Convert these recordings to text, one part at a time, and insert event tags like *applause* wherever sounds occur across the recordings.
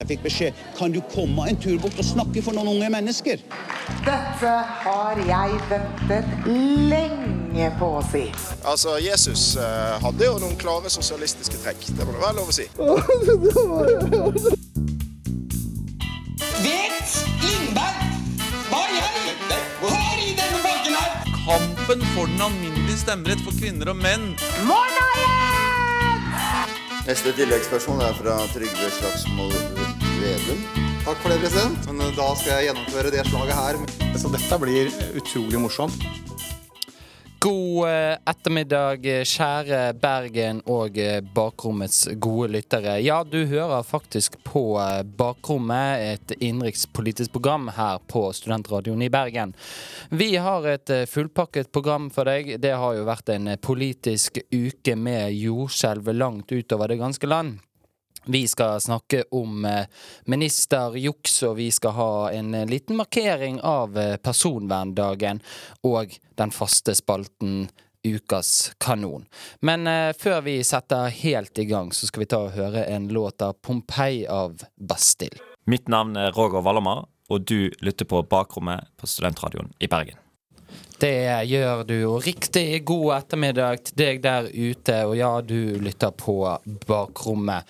Jeg fikk beskjed kan du komme en tur bort og snakke for noen unge mennesker. Dette har jeg ventet lenge på å si. Altså, Jesus eh, hadde jo noen klare sosialistiske trekk. Det må det være lov å si. *laughs* Vet Lindberg hva jeg har i denne banken her? Kampen for den alminnelige stemmerett for kvinner og menn. Neste tilleggsspørsmål er fra Trygve Slagsvold Vedum. Takk for det, president. Men da skal jeg gjennomføre det slaget her. Så dette blir utrolig morsomt. God eh, ettermiddag, eh, kjære Bergen og eh, Bakrommets gode lyttere. Ja, du hører faktisk på Bakrommet, et innenrikspolitisk program her på Studentradioen i Bergen. Vi har et fullpakket program for deg. Det har jo vært en politisk uke med jordskjelv langt utover det ganske land. Vi skal snakke om eh, ministerjuks, og vi skal ha en eh, liten markering av eh, personverndagen og den faste spalten Ukas kanon. Men før vi setter helt i gang, så skal vi ta og høre en låt av Pompeii av Bastille. Mitt navn er Roger Wallomar, og du lytter på Bakrommet på Studentradioen i Bergen. Det gjør du, og riktig god ettermiddag til deg der ute. Og ja, du lytter på Bakrommet.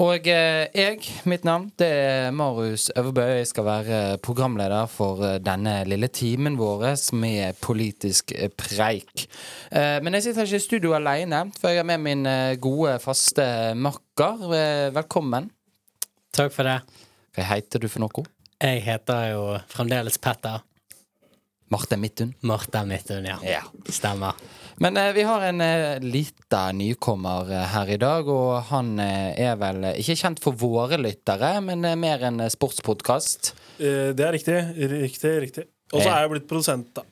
Og eh, jeg, mitt navn, det er Marius Øverbø. Jeg skal være programleder for eh, denne lille timen vår med politisk eh, preik. Eh, men jeg sitter ikke i studio alene, for jeg er med min eh, gode, faste makker. Eh, velkommen. Takk for det. Hva heter du for noe? Jeg heter jo fremdeles Petter. Marte Midtun. Marte Midtun, ja. Ja. Stemmer. Men eh, vi har en eh, liten nykommer eh, her i dag, og han eh, er vel ikke kjent for våre lyttere, men eh, mer en sportspodkast. Eh, Det er riktig. Riktig, riktig. Og så Eh. er jeg blitt produsent, da.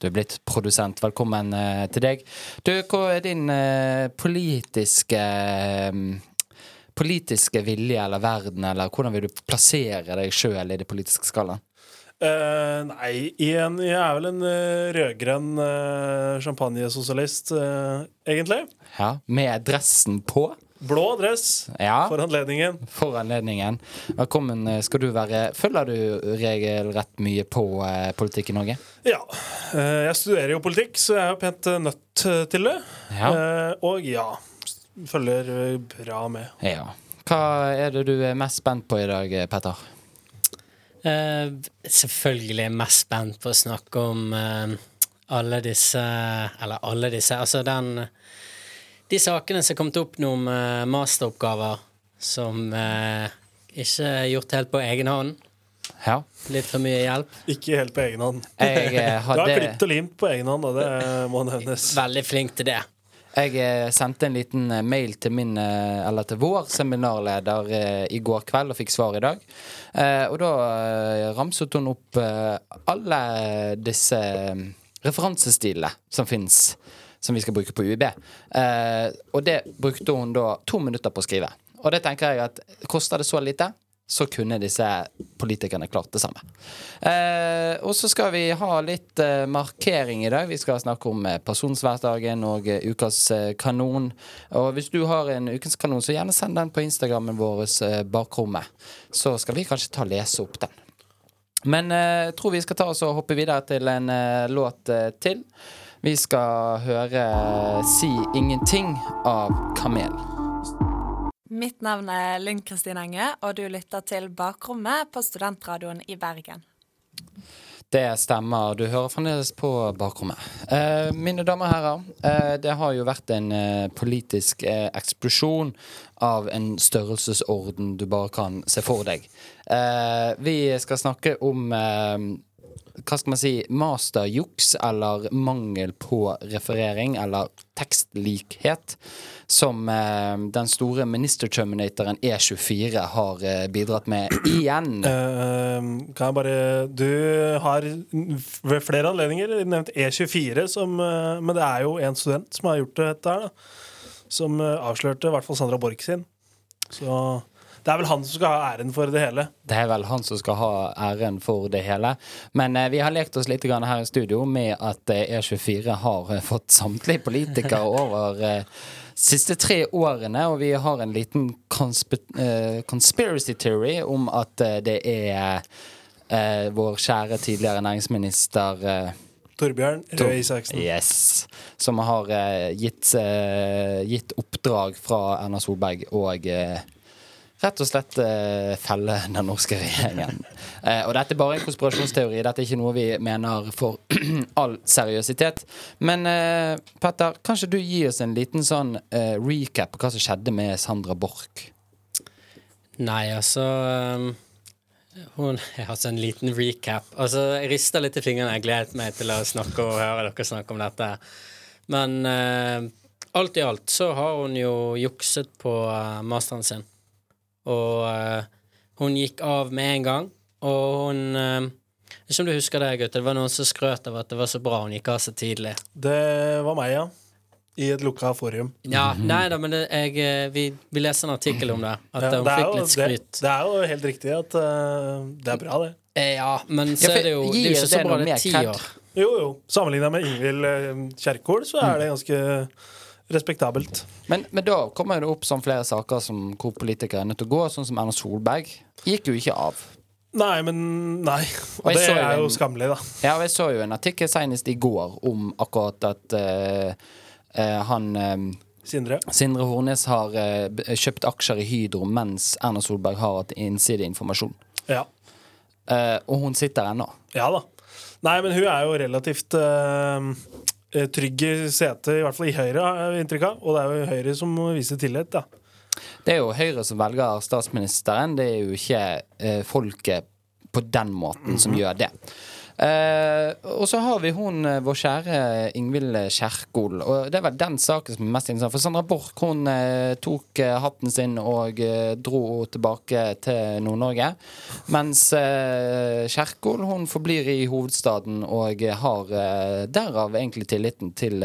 Du er blitt produsent. Velkommen eh, til deg. Du, hva er din eh, politiske eh, Politiske vilje eller verden, eller hvordan vil du plassere deg sjøl i det politiske skalaen? Eh, nei, igjen, jeg er vel en uh, rødgrønn uh, champagnesosialist, uh, egentlig. Ja, Med dressen på? Blå dress Ja. for anledningen. For anledningen. Velkommen skal du være. Følger du regelrett mye på politikk i Norge? Ja. jeg studerer jo politikk, så jeg er jo pent nødt til det. Ja. Og ja, følger bra med. Ja. Hva er det du er mest spent på i dag, Petter? Eh, selvfølgelig er jeg mest spent på å snakke om uh, alle disse Eller alle disse Altså den De sakene som er kommet opp nå om eh, masteroppgaver som uh, ikke er gjort helt på egen hånd. Ja. Litt for mye hjelp. Ikke helt på egen hånd. Jeg, *laughs* hadde... Du har klipt og limt på egen hånd, og det må nevnes. Veldig flink til det. Jeg eh, sendte en liten eh, mail til min, eh, til vår seminarleder i går kveld og fikk svar i dag. Og da ramset hun opp alle disse referansestilene som fins, som vi skal bruke på UiB. Og det brukte hun da to minutter på å skrive. Og det tenker jeg at koster det så lite, så kunne disse politikerne klart det samme. Eh, og så skal vi ha litt eh, markering i dag. Vi skal snakke om eh, personsværdagen og eh, ukas eh, kanon. Og hvis du har en ukens kanon, så gjerne send den på Instagrammen vår, eh, Bakrommet. Så skal vi kanskje ta og lese opp den. Men jeg tror vi skal ta oss og hoppe videre til en låt til. Vi skal høre 'Si ingenting' av Kamel. Mitt navn er Linn Kristin Enge, og du lytter til Bakrommet på Studentradioen i Bergen. Det stemmer. Du hører fremdeles på Bakrommet. Eh, mine damer og herrer, eh, det har jo vært en eh, politisk eh, eksplosjon av en størrelsesorden du bare kan se for deg. Eh, vi skal snakke om eh, hva skal man si, masterjuks eller mangel på referering eller tekstlikhet som eh, den store minister-terminatoren E24 har eh, bidratt med igjen. Uh, *clears throat* kan jeg bare Du har ved flere anledninger nevnt E24, som, uh, men det er jo en student som har gjort dette her, da. Som uh, avslørte i hvert fall Sandra Borch sin. Så det er vel han som skal ha æren for det hele. Det er vel han som skal ha æren for det hele. Men eh, vi har lekt oss litt grann her i studio med at eh, E24 har eh, fått samtlige politikere *laughs* over eh, siste tre årene, og vi har en liten eh, conspiracy theory om at eh, det er eh, vår kjære tidligere næringsminister Torbjørn Tor- Røe Isaksen. Yes. Som har gitt, gitt oppdrag fra Erna Solberg og rett og slett eh, felle den norske regjeringen. Eh, og dette er bare en konspirasjonsteori. Dette er ikke noe vi mener for *clears throat* all seriøsitet. Men eh, Petter, kanskje du gir oss en liten sånn eh, recap på hva som skjedde med Sandra Borch? Nei, altså um, hun, har hatt en liten recap. Altså, Jeg rister litt i fingrene. Jeg gledet meg til å snakke og høre dere snakke om dette. Men eh, alt i alt så har hun jo jukset på masteren sin. Og uh, hun gikk av med en gang. Og hun uh, ikke om du husker det, gutt. Det var noen som skrøt av at det var så bra hun gikk av så tidlig. Det var meg, ja. I et lukka forum. Ja, nei da, men det, jeg, eh, vi, vi leser en artikkel om det. At Ja, hun det fikk jo- litt skryt. Det, det er jo helt riktig at uh, det er bra, det. Ja, men så er det jo Det er jo ikke det så bra, noe det mer er ti kred? år. Jo, jo. Sammenligna med Ingvild Kjerkol, så er det ganske respektabelt. Men, men da kommer det opp sånn flere saker som hvor politikere er nødt til å gå, sånn som Erna Solberg. Gikk jo ikke av. Nei, men Nei. Og Og det jo er jo en- skammelig, da. Ja, og jeg så jo en artikkel senest i går om akkurat at uh, uh, han eh, Sindre. Sindre Hornes har eh, kjøpt aksjer i Hydro mens Erna Solberg har hatt innsideinformasjon. Ja. Eh, og hun sitter ennå. Ja da. Nei, men hun er jo relativt eh, eh, trygg i hvert fall i Høyre, har jeg inntrykk av. Og det er jo Høyre som viser tillit, da. Det er jo Høyre som velger statsministeren, det er jo ikke eh, folket på den måten som gjør det. Eh, og så har vi hun, eh, vår kjære Ingvild Kjerkol. Og det vel den saken som er mest interessant. For Sandra Borch hun eh, tok eh, hatten sin og eh, dro tilbake til Nord-Norge. Mens Kjerkol hun forblir i hovedstaden og har derav egentlig tilliten til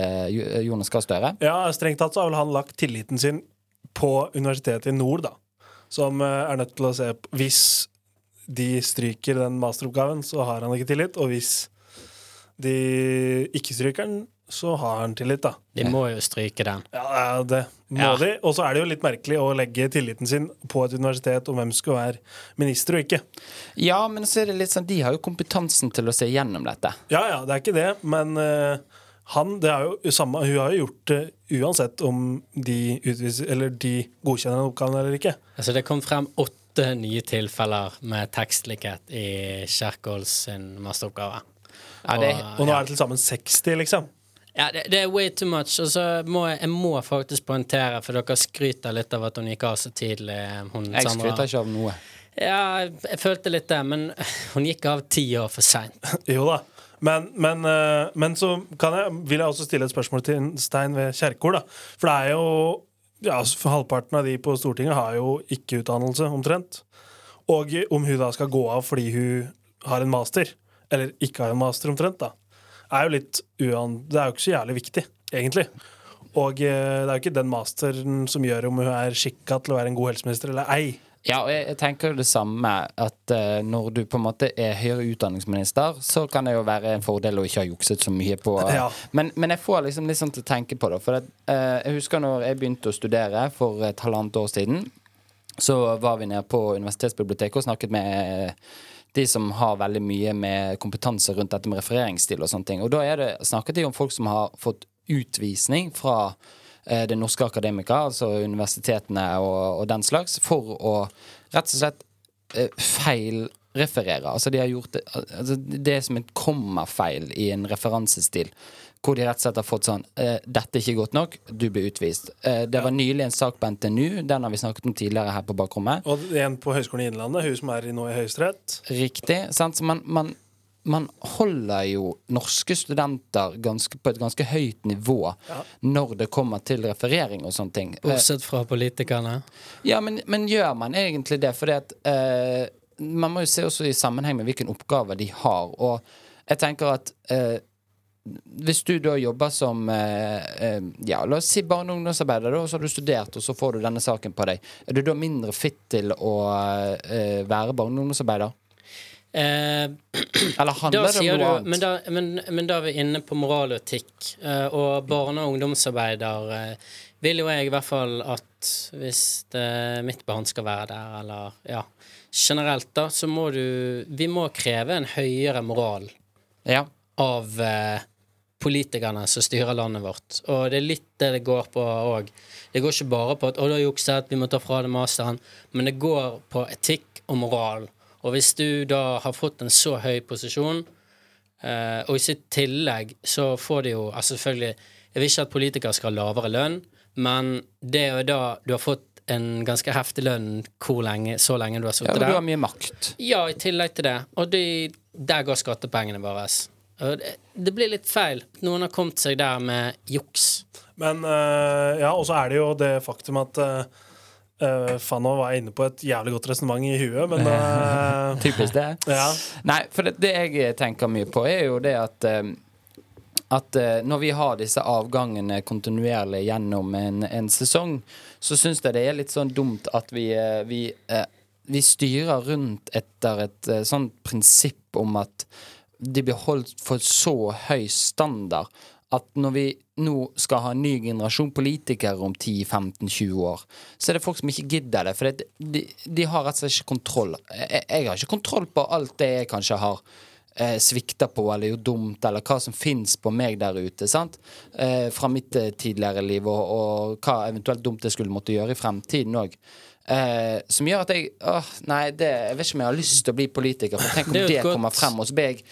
Jonas Gahr Støre. Ja, strengt tatt så har vel han lagt tilliten sin på Universitetet i Nord, da. Som er nødt til å se på Hvis de stryker den masteroppgaven, så har han ikke tillit. Og hvis de ikke stryker den, så har han tillit, da. De må jo stryke den. Ja, det må Ja. de. Og så er det jo litt merkelig å legge tilliten sin på et universitet om hvem skal være minister og ikke. Ja, men så er det litt sånn de har jo kompetansen til å se gjennom dette. Ja, ja, det er ikke det, men uh, han, det er jo samme, hun har jo gjort det uansett om de, utviser, eller de godkjenner den oppgaven eller ikke. Altså, det kom frem åtte nye tilfeller med tekstlikhet i Kjerkols sin masteroppgave. Ja, det- Og nå er det til sammen 60, liksom. Ja, det, det er way too much. Og så må jeg, jeg må faktisk poengtere, for dere skryter litt av at hun gikk av så tidlig. Hun, Jeg Sandra. skryter ikke av noe. Ja, jeg, følte litt det, men *laughs* hun gikk av ti år for seint. *laughs* Jo da. Men, men, eh, men så kan jeg, vil jeg også stille et spørsmål til Stein ved Kjerkol. da. For det er jo ja, for Halvparten av de på Stortinget har jo ikke utdannelse, omtrent. Og om hun da skal gå av fordi hun har en master, eller ikke har en master, omtrent, da, er jo litt uan... Det er jo ikke så jævlig viktig, egentlig. Og eh, det er jo ikke den masteren som gjør om hun er skikka til å være en god helseminister eller ei. Ja, og jeg, jeg tenker det samme, at uh, når du på en måte er høyere utdanningsminister, så kan det jo være en fordel å ikke ha jukset så mye på Ja. men, men jeg får liksom litt sånn til å tenke på det. For at, uh, jeg husker når jeg begynte å studere for et halvannet år siden, så var vi nede på universitetsbiblioteket og snakket med eh, de som har veldig mye med kompetanse rundt dette med refereringsstil og sånne ting. Og da er det, snakket de om folk som har fått utvisning fra eh, Det norske akademika, altså universitetene og, og den slags, for å rett og slett eh, feilreferere. Altså de har gjort det, altså det er som en kommafeil i en referansestil. Hvor de rett og slett har fått sånn eh, 'Dette er ikke godt nok. Du blir utvist'. Eh, det var nylig en sak på NTNU. Den har vi snakket om tidligere her på bakrommet. Og en på Høgskolen i Innlandet, hun som er nå i Høyesterett. Riktig. Sant? Så man, man, man holder jo norske studenter ganske, på et ganske høyt nivå når det kommer til referering og sånne ting. Eh, Bortsett fra politikerne. ja, men, men gjør man egentlig det? Fordi at eh, Man må jo se også i sammenheng med hvilken oppgave de har. Og jeg tenker at eh, hvis du da jobber som eh, eh, Ja, la oss si barne- og ungdomsarbeider, da, og så har du studert, og så får du denne saken på deg. Er du da mindre fit til å eh, være barne- og ungdomsarbeider? Eh, Eller handler det om noe annet? men da, men, men da er vi inne på moral og etikk. Eh, og barne- og ungdomsarbeider eh, vil jo jeg i hvert fall at hvis det, mitt barn skal være der, eller ja Generelt, da, så må du Vi må kreve en høyere moral av eh, politikerne som styrer landet vårt. Og det er litt det det går på òg. Det går ikke bare på at 'å, du har jukset, vi må ta fra deg masteren', men det går på etikk og moral. Og hvis du da har fått en så høy posisjon, eh, og i sitt tillegg så får de jo altså Selvfølgelig, jeg vil ikke at politikere skal ha lavere lønn, men det er jo da du har fått en ganske heftig lønn hvor lenge, så lenge du har Ja, sittet og der. du har mye makt. Ja, i tillegg til det. Og de, der går skattepengene våre. Det, det blir litt feil. Noen har kommet seg der med juks. Men eh, ja, og så er det jo det faktum at uh, Fanno var inne på et jævlig godt resonnement i huet, men uh... *laughs* Typisk det. *laughs* Ja. Nei, for det, det jeg tenker mye på, er jo det at uh, at når vi har disse avgangene kontinuerlig gjennom en, en sesong, så syns jeg det er litt sånn dumt at vi, vi, vi styrer rundt etter et sånt prinsipp om at de blir holdt for så høy standard at når vi nå skal ha en ny generasjon politikere om 10-15-20 år, så er det folk som ikke gidder det. For det, de, de har rett og slett ikke kontroll. Jeg, jeg har ikke kontroll på alt det jeg kanskje har eh, svikta på eller gjort dumt, eller hva som fins på meg der ute. sant? Eh, fra mitt eh, tidligere liv, og, og hva eventuelt dumt jeg skulle måtte gjøre i fremtiden òg. Eh, som gjør at jeg åh, Nei, det, jeg vet ikke om jeg har lyst til å bli politiker. For tenk om Det det, kommer frem, og så blir jeg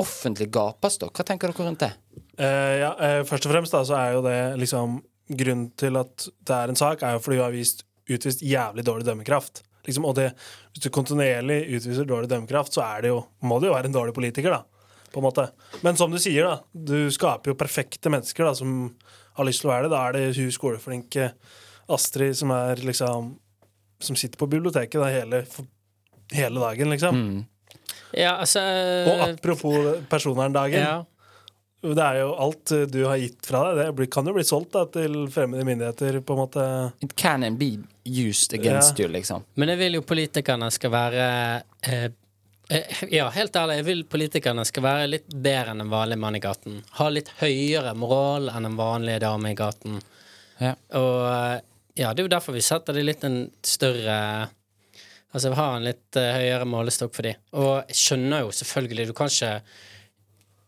offentlig gapestokk. Hva tenker dere rundt det? Uh, ja, uh, først og fremst da, så er jo det liksom Grunnen til at det er en sak, er jo fordi du har vist, utvist jævlig dårlig dømmekraft. Liksom, og det, hvis du kontinuerlig utviser dårlig dømmekraft, så er det jo, må du jo være en dårlig politiker, da. På en måte. Men som du sier, da, du skaper jo perfekte mennesker da, som har lyst til å være det. Da er det hun skoleflinke Astrid som er liksom Som sitter på biblioteket da, hele, hele dagen, liksom. Ja, altså Og apropos personverndagen. Ja. Det er jo alt eh, du har gitt fra deg. Det kan jo bli solgt da, til fremmede myndigheter, på en måte. It can and be used against Ja. you, liksom. Men jeg vil jo politikerne skal være eh, eh, Ja, helt ærlig, jeg vil politikerne skal være litt bedre enn en vanlig mann i gaten. Ha litt høyere moral enn en vanlig dame i gaten. Ja. Og eh, ja, det er jo derfor vi setter det litt en større Altså har en litt uh, høyere målestokk for de. Og jeg skjønner jo selvfølgelig, du kan ikke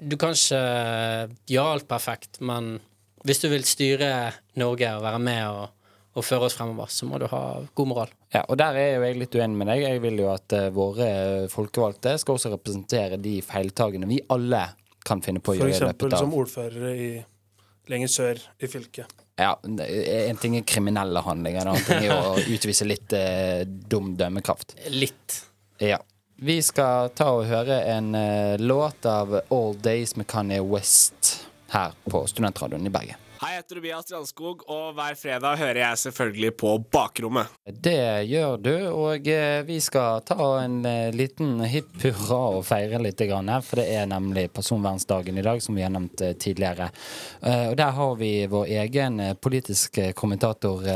Du kan ikke gjøre alt perfekt, men hvis du vil styre Norge og være med og, og føre oss fremover, så må du ha god moral. Ja, og der er jo jeg litt uenig med deg. Jeg vil jo at uh, våre folkevalgte skal også representere de feiltagene vi alle kan finne på å For gjøre i eksempel som ordførere i lenger sør i fylket. Ja, En ting er kriminelle handlinger, en annen ting er å *laughs* utvise litt eh, dum dømmekraft. Litt. Ja. Vi skal ta og høre en eh, låt av All Days med Kanye West her på Studentradioen i Bergen. Hei, jeg heter Tobias Strandskog, og hver fredag hører jeg selvfølgelig på Bakrommet. Det gjør du, og eh, vi skal ta en eh, liten hipp hurra og feire litt, for det er nemlig personvernsdagen i dag, som vi har nevnt eh, tidligere. Og der har vi vår egen politisk kommentator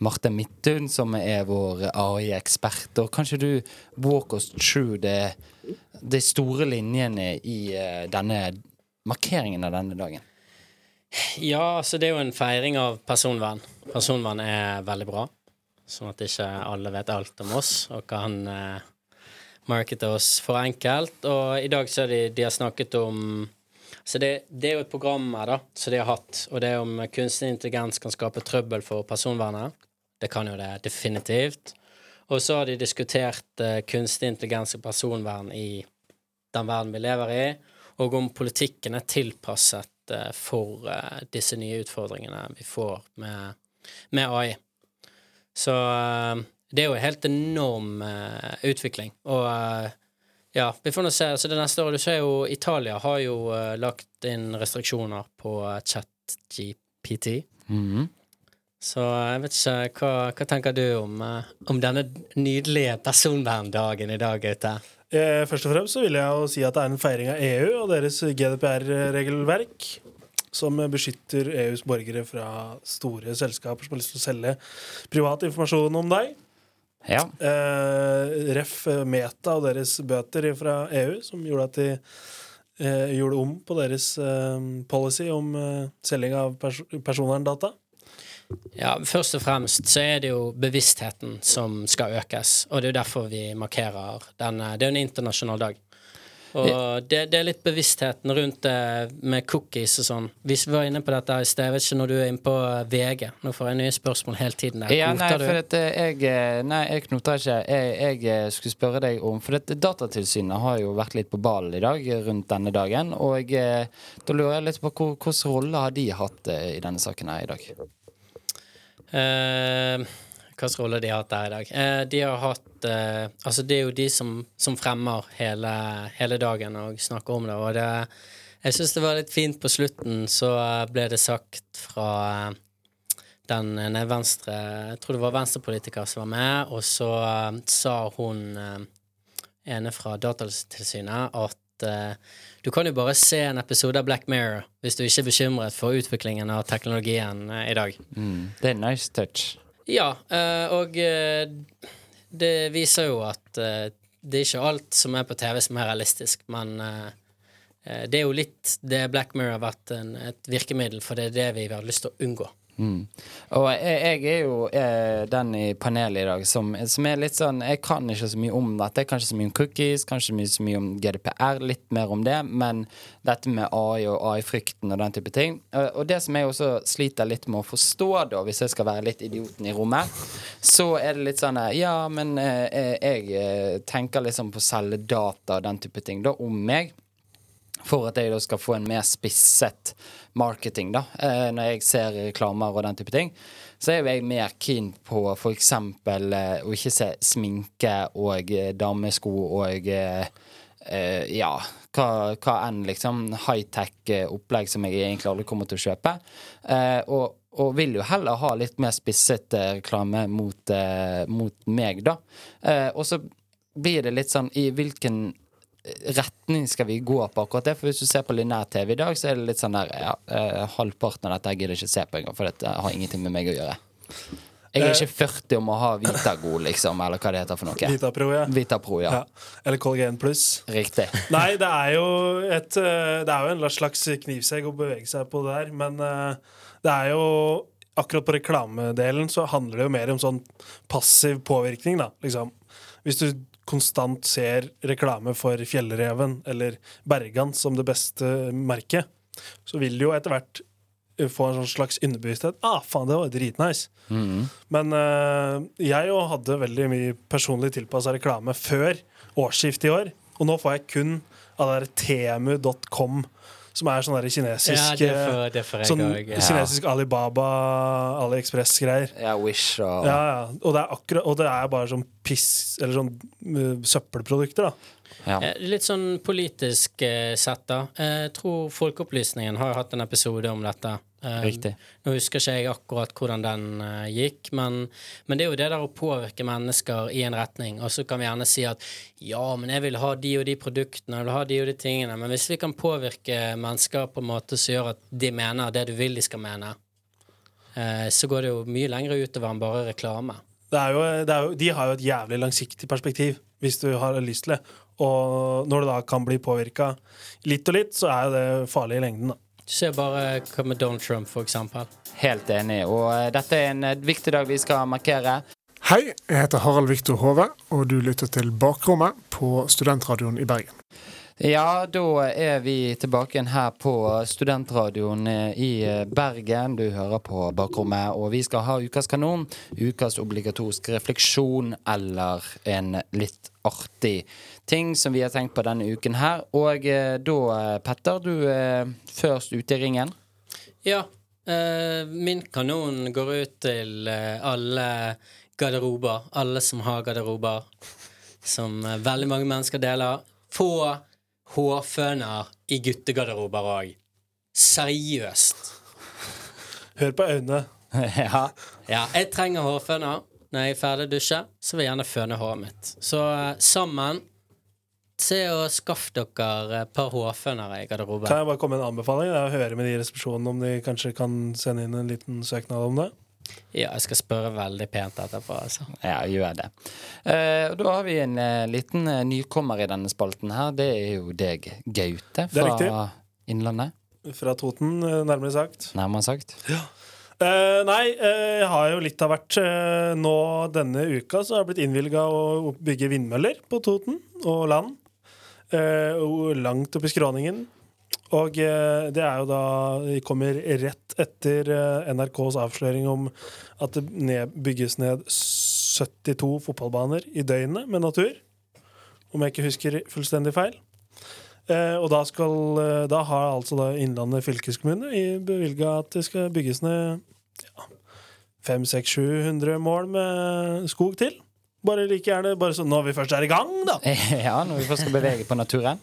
Marte Midthun, som er vår AI-ekspert. Og kanskje du walk us through de store linjene i denne markeringen av denne dagen? Ja, altså det er jo en feiring av personvern. Personvern er veldig bra, sånn at ikke alle vet alt om oss og kan eh, markete oss for enkelt. Og i dag så har de, de har snakket om Så det, det er jo et program her, da, som de har hatt, og det er om kunstig intelligens kan skape trøbbel for personvernet. Det kan jo det definitivt. Og så har de diskutert eh, kunstig intelligens og personvern i den verden vi lever i, og om politikken er tilpasset eh, for eh, disse nye utfordringene vi får med, med AI. Så eh, det er jo en helt enorm eh, utvikling. Og ja, vi får nå se. Så det neste året Du ser jo Italia har jo lagt inn restriksjoner på chat-GPT. Mhm. Så jeg vet ikke, hva, hva tenker du om, om denne nydelige personverndagen i dag, Gaute? Eh, først og fremst så vil jeg jo si at det er en feiring av EU og deres GDPR-regelverk. Som beskytter EUs borgere fra store selskaper som har lyst til å selge privat informasjon om deg. Ja. Eh, ref Meta og deres bøter fra EU, som gjorde at de eh, gjorde om på deres eh, policy om eh, selging av pers personverndata. Ja, Først og fremst så er det jo bevisstheten som skal økes, og det er jo derfor vi markerer denne. Det er jo en internasjonal dag. Og det, det er litt bevisstheten rundt det med cookies og sånn. Vi var inne på dette i sted. Jeg vet ikke når du er inne på VG. Nå får jeg nye spørsmål hele tiden. Der. Ja, nei, for at eh, jeg eh, Nei, jeg knoter ikke. Jeg, jeg eh, skulle spørre deg om For dette Datatilsynet har jo vært litt på ballen i dag eh, rundt denne dagen. Og jeg, da lurer jeg litt på hvilken rolle har de hatt eh, i denne saken her i dag? Eh, Hvilken rolle de har hatt der i dag? Eh, de har hatt eh, Altså, det er jo de som, som fremmer hele, hele dagen og snakker om det, og det Jeg syns det var litt fint på slutten, så ble det sagt fra den ene venstre Jeg tror det var venstrepolitiker som var med, og så sa hun ene fra Datatilsynet at eh, du kan jo bare se en episode av Black Mirror hvis du ikke er bekymret for utviklingen av teknologien uh, i dag. Mm, det er nice touch. Ja, eh, og det viser jo at det er ikke alt som er på TV som er realistisk, men det er jo litt det Black Mirror har vært en, et virkemiddel, for det er det vi har lyst til å unngå. Mm. Og jeg, er jo eh, den i panelet i dag som, som er litt sånn Jeg kan ikke så mye om dette. Kanskje så mye om cookies, kanskje så mye om GDPR, litt mer om det. Men dette med AI og AI-frykten og den type ting. Eh, og det som jeg også sliter litt med å forstå, da, hvis jeg skal være litt idioten i rommet, så er det litt sånn eh, Ja, men eh, jeg tenker liksom på å selge data og den type ting da om meg for at jeg da skal få en mer spisset marketing, da, eh, når jeg ser reklamer og den type ting, så er jeg mer keen på eksempel eh, å ikke se sminke og eh, damesko og ja, hva, hva enn liksom high-tech opplegg som jeg egentlig aldri kommer til å kjøpe. Og, og vil jo heller ha litt mer spisset reklame mot, mot meg, da. Og så blir det litt sånn i hvilken retning skal vi gå på akkurat det? For hvis du ser på linær-TV i dag, så er det litt sånn der ja, eh, Halvparten av dette jeg gidder ikke se på engang, for dette har ingenting med meg å gjøre. Jeg er ikke 40 om å ha Vitago, liksom, eller hva det heter for noe. Vitapro, ja. Vitapro, ja. Ja. Eller Collagen pluss. Riktig. *laughs* Nei, det er jo et eh, Det er jo en slags knivsegg å bevege seg på det der, men eh, det er jo Akkurat på reklamedelen så handler det jo mer om sånn passiv påvirkning, da. Liksom. Hvis du konstant ser reklame for Fjellreven eller Bergan som det beste merket, så vil du jo etter hvert eh, få en sånn slags underbevissthet. Ah, faen, det var dritnice. Mhm. Men uh, jeg jo hadde veldig mye personlig tilpassa reklame før årsskiftet i år. Og nå får jeg kun av der temu.com, som er sånn kinesisk Ja, det får- det får sånn også, ja. kinesisk Alibaba, AliExpress-greier. Ja, Wish og Ja, ja. Og det er akkurat Og det er bare sånn piss Eller sånn uh, søppelprodukter, da. Ja. Litt sånn politisk uh, sett, da. Eh, Jeg tror Folkeopplysningen har hatt en episode om dette. Eh, Riktig. Nå husker ikke jeg akkurat hvordan den eh, gikk, men, men det er jo det der å påvirke mennesker i en retning. Og så kan vi gjerne si at ja, men jeg vil ha de og de produktene, jeg vil ha de og de tingene. Men hvis vi kan påvirke mennesker på en måte som gjør at de mener det du vil de skal mene, eh, så går det jo mye lenger utover enn bare reklame. Det er jo, det er jo, de har jo et jævlig langsiktig perspektiv, hvis du har lyst til det. Og når du da kan bli påvirka litt og litt, så er jo det farlig i lengden, da. Du ser bare hva med Donald Trump, eksempel. Helt enig. Og eh, dette er en eh, viktig dag vi skal markere. Hei, jeg heter Harald Viktor Hove, og du lytter til Bakrommet på Studentradioen i Bergen. Ja, da er vi tilbake igjen her på Studentradioen eh, i Bergen. Du hører på Bakrommet, og vi skal ha Ukas kanon. Ukas obligatoriske refleksjon eller en litt artig ting som vi har tenkt på denne uken her. Og eh, da, eh, Petter, du er først ute i ringen. Ja. eh, min kanon går ut til eh, alle garderober. Alle som har garderober. Som eh, veldig mange mennesker deler. Få hårføner i guttegarderober òg. Seriøst. Hør på øynene. *laughs* ja. ja. Jeg trenger hårføner. Når jeg er ferdig å dusje, så vil jeg gjerne føne håret mitt. Så eh, sammen Se og skaff dere et par hårfønere i garderoben. Kan jeg bare komme med en anbefaling? Det er å høre med de i resepsjonen om de kanskje kan sende inn en liten søknad om det. Ja, jeg skal spørre veldig pent etterpå, altså. Ja, gjør det. Eh, da har vi en eh, liten eh, nykommer i denne spalten her. Det er jo deg, Gaute, fra Innlandet. Fra Toten, eh, nærmere sagt. Nærmere sagt. Eh, nei, eh, jeg har jo litt av hvert eh, nå denne uka så har jeg blitt innvilga å bygge vindmøller på Toten og land. Eh, opp i skråningen. Og eh, det er jo da De kommer rett etter eh, NRKs avsløring om at det ned, bygges ned 72 fotballbaner i døgnet med natur. Om jeg ikke husker fullstendig feil. Og da, skal, da har altså da Innlandet fylkeskommune bevilga at det skal bygges ned ja, 500-700 mål med skog til. Bare like gjerne bare sånn når vi først er i gang, da. *laughs* Ja, når vi først skal bevege på naturen.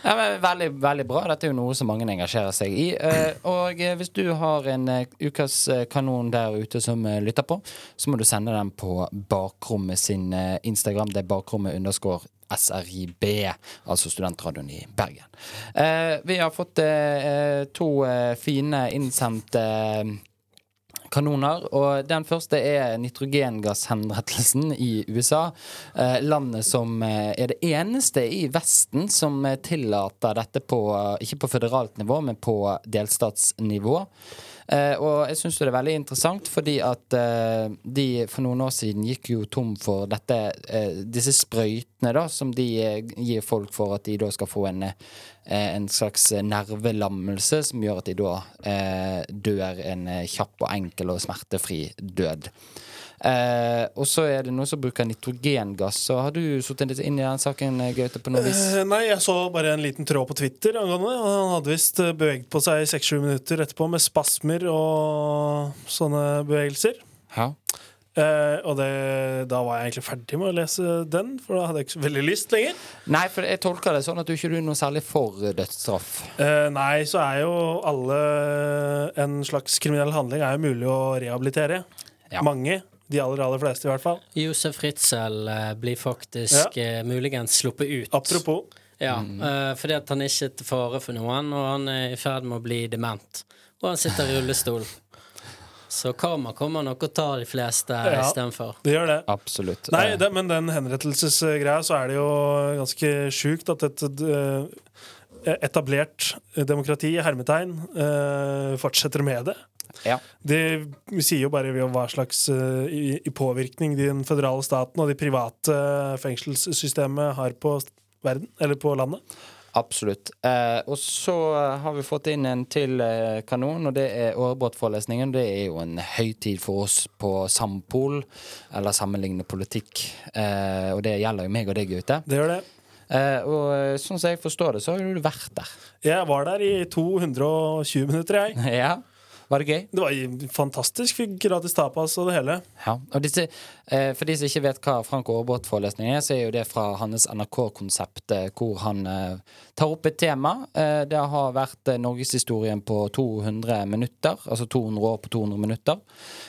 Ja, men veldig, veldig bra. Dette er jo noe som mange engasjerer seg i. Eh, Og eh, hvis du har en eh, ukas kanon der ute som lytter på, så må du sende den på Bakrommet sin Instagram. Det er bakrommet underscore SRIB, altså Studentradioen i Bergen. Vi har fått to fine innsendte kanoner. Og den første er nitrogengasshenrettelsen i USA. Eh, landet som eh, er det eneste i Vesten som eh, tillater dette på ikke på føderalt nivå, men på delstatsnivå. Eh, og jeg syns det er veldig interessant, fordi at eh, de for noen år siden gikk jo tom for dette, eh, disse sprøytene da, som de gir folk for at de da skal få en, en slags nervelammelse som gjør at de da dør en kjapp og enkel og smertefri død. Eh, og så er det noen som bruker nitrogengass. Så har du sittet litt inn i den saken, eh, Gaute, på noe vis? Eh, nei, jeg så bare en liten tråd på Twitter angående det. Han hadde visst eh, beveget på seg i seks-sju minutter etterpå med spasmer og sånne bevegelser. Ja. Eh, og det, da var jeg egentlig ferdig med å lese den, for da hadde jeg ikke så veldig lyst lenger. Nei, for jeg tolker det sånn at du ikke er noe særlig for dødsstraff. Eh, nei, så er jo alle En slags kriminell handling er jo mulig å rehabilitere. Mange. De aller, aller fleste, i hvert fall. Josef Ritzel eh, blir faktisk ja. muligens sluppet ut. Apropos. Ja, Mm. eh, fordi at han er ikke til fare for noen, og han er i ferd med å bli dement. Og han sitter i rullestol. Så karma kommer nok å ta de fleste Ja. istedenfor. Det gjør det. Absolutt. Nei, Eh, det, men den henrettelsesgreia, så er det jo ganske sjukt at et eh, etablert demokrati, i hermetegn, eh, fortsetter med det. Ja. Det sier jo bare ved hva slags uh, i, i påvirkning den føderale staten og de private fengselssystemet har på verden, eller på landet. Absolutt. Eh, og så har vi fått inn en til eh, kanon, og det er Årebrott-forelesningen. Det er jo en høytid for oss på Sampol, eller sammenlignende politikk. Eh, og det gjelder jo meg og deg, Gaute. Det gjør det. Eh, og eh, sånn som jeg forstår det, så har du vært der. Jeg var der i 220 minutter, jeg. *laughs* ja. Var det gøy? Det var fantastisk. Fikk gratis tapas og det hele. Ja, og disse, eh, For de som ikke vet hva Frank Aarebrot-forelesningen er, så er jo det fra hans NRK-konsept, eh, hvor han eh, tar opp et tema. Eh, det har vært norgeshistorien på 200 minutter, altså 200 år på 200 minutter,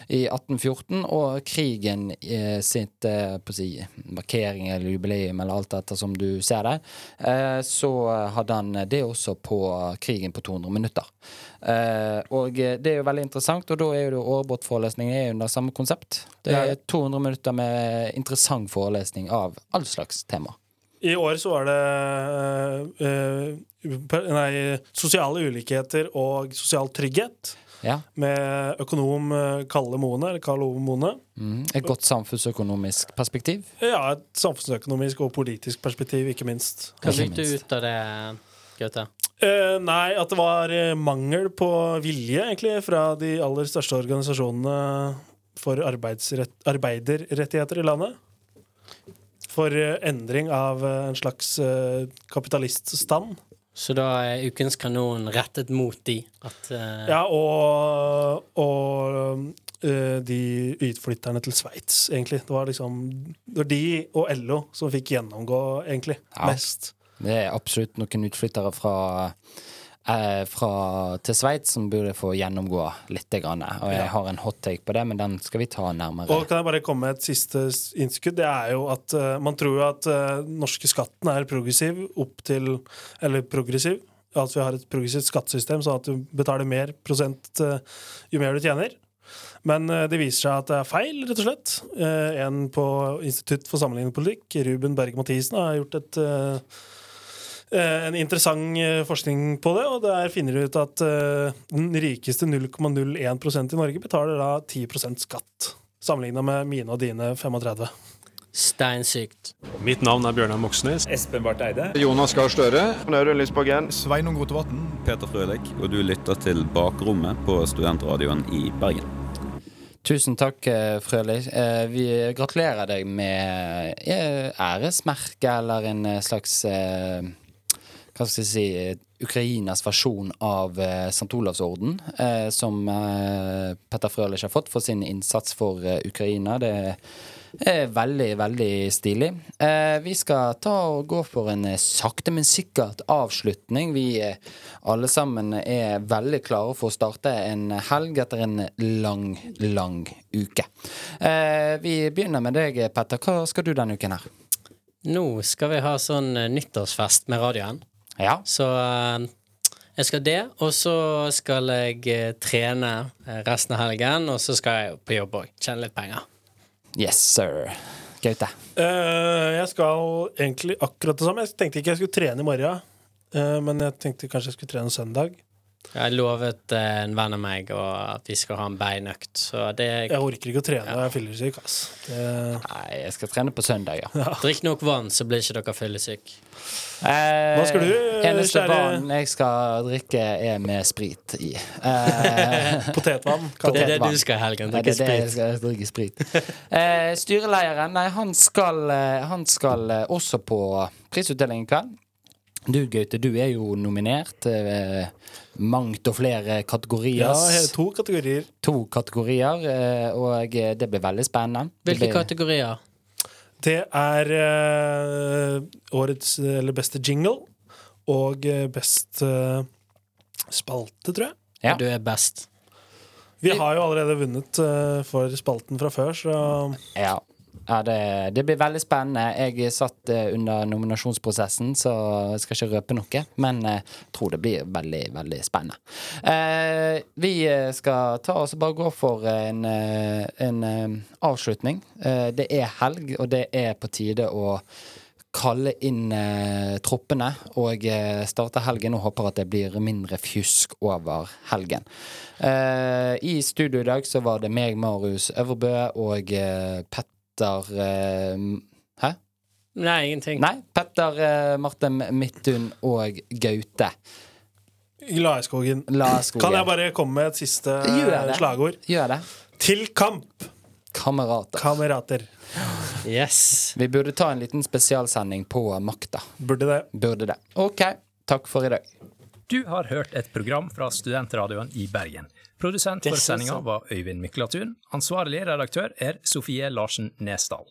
i 1814, og krigen sitt på å si, markering eller jubileum, eller alt dette som du ser eh, så hadde han det også på krigen på 200 minutter. Eh, og eh, det er jo veldig interessant, og da er jo er under samme konsept. Det er 200 minutter med interessant forelesning av all slags tema. I år så var det eh, nei, sosiale ulikheter og sosial trygghet. Ja. Med økonom Kalle Moene, eller Karl Ove Moene. Mm. Et godt samfunnsøkonomisk perspektiv. Ja, et samfunnsøkonomisk og politisk perspektiv, ikke minst. Hva fikk du ut av det, Gaute? Uh, nei, at det var eh, mangel på vilje, egentlig, fra de aller største organisasjonene for arbeiderrettigheter i landet. For eh, endring av en slags kapitaliststand. Så da er ukens kanon rettet mot de? At, Ja, og, og de utflytterne til Sveits, egentlig. Det var liksom Det var de og LO som fikk gjennomgå, egentlig, Ja. mest. Det er absolutt noen utflyttere fra eh, fra, til Sveits som burde få gjennomgå litt. Grann. Og jeg har en hot take på det, men den skal vi ta nærmere. Og kan jeg bare komme med et siste innskudd? Det er jo at uh, man tror jo at uh, norske skatten er progressiv opp til Eller progressiv. At vi har et progressivt skattesystem, sånn at du betaler mer prosent uh, jo mer du tjener. Men det viser seg at det er feil, rett og slett. En på Institutt for sammenlignende politikk, Ruben Berge Mathisen, har gjort et en interessant eh, forskning på det, og der finner de ut at eh, den rikeste 0,01% i Norge betaler da 10% skatt, sammenligna med mine og dine 35. Steinsykt. Mitt navn er Bjørnar Moxnes. Espen Barth Eide. Jonas Gahr Støre. Audun Lysbakken. Sveinung Rotevatn. Peter Frølik, og du lytter til Bakrommet på Studentradioen i Bergen. Tusen takk, Frølik. Eh, Vi gratulerer deg med eh, æresmerke eller en eh, slags eh, Hva skal jeg si eh, Ukrainas versjon av eh, St. Olavs orden, eh, som eh, Petter Frølich har fått for sin innsats for eh, Ukraina. Det er veldig, veldig stilig. Eh, vi skal ta og gå for en eh, sakte, men sikkert avslutning. Vi alle sammen er veldig klare for å starte en helg etter en lang, lang uke. Vi begynner med deg, Petter. Hva skal du denne uken her? Nå skal vi ha sånn nyttårsfest med radioen. Ja. Så eh, jeg skal det, og så skal jeg eh, trene eh, resten av helgen, og så skal jeg på jobb òg. Tjene litt penger. Yes, sir. Gaute. Uh, jeg skal egentlig akkurat det samme. Jeg tenkte ikke jeg skulle trene i morgen, uh, men jeg tenkte kanskje jeg skulle trene søndag. Jeg lovet eh, en venn av meg og at vi skal ha en beinøkt, så det Jeg orker ikke å trene når jeg er fyllesyk. ass. Det... Nei, jeg skal trene på søndag, ja. Drikk nok vann, så blir ikke dere fyllesyke. Eh, Hva skal du, Eneste kjære- vann jeg skal drikke, er med sprit i. Eh, *laughs* Potetvann. *laughs* Det er det du skal i helgen, Drikke sprit. det er det jeg skal drikke sprit. Eh, styreleieren, nei, han skal, eh, han skal eh, også på prisutdeling i kveld. Du, Gaute, du er jo nominert. Eh, mangt og flere kategorier. Ja, to kategorier. To kategorier, eh, og eh, det blir veldig spennende. Det Hvilke blir- kategorier? Det er eh, årets eller beste jingle og eh, best eh, spalte, tror jeg. Ja. Du er best. Vi har jo allerede vunnet eh, for spalten fra før, så Ja. Ja, det, det blir veldig spennende. Jeg satt eh, under nominasjonsprosessen, så jeg skal ikke røpe noe. Men jeg tror det blir veldig, veldig spennende. Eh, vi eh, skal ta oss bare gå for en, eh, en eh, avslutning. Eh, det er helg, og det er på tide å kalle inn eh, troppene og eh, starte helgen og håper at det blir mindre fjusk over helgen. Eh, I studio i dag så var det meg, Marius Øvrebø, og eh, Petter eh, Hæ? Nei, ingenting. Nei, Petter eh, Martin Midthun og Gaute. Laeskogen. Laeskogen. Kan jeg bare komme med et siste Gjør det. slagord? Gjør det. Til kamp! Kamerater. Kamerater. Yes. Vi burde ta en liten spesialsending på makta. Burde det. Burde det. OK. Takk for i dag. Du har hørt et program fra Studentradioen i Bergen. Produsent for sendinga var Øyvind Miklatun. Ansvarlig redaktør er Sofie Larsen Nesdal.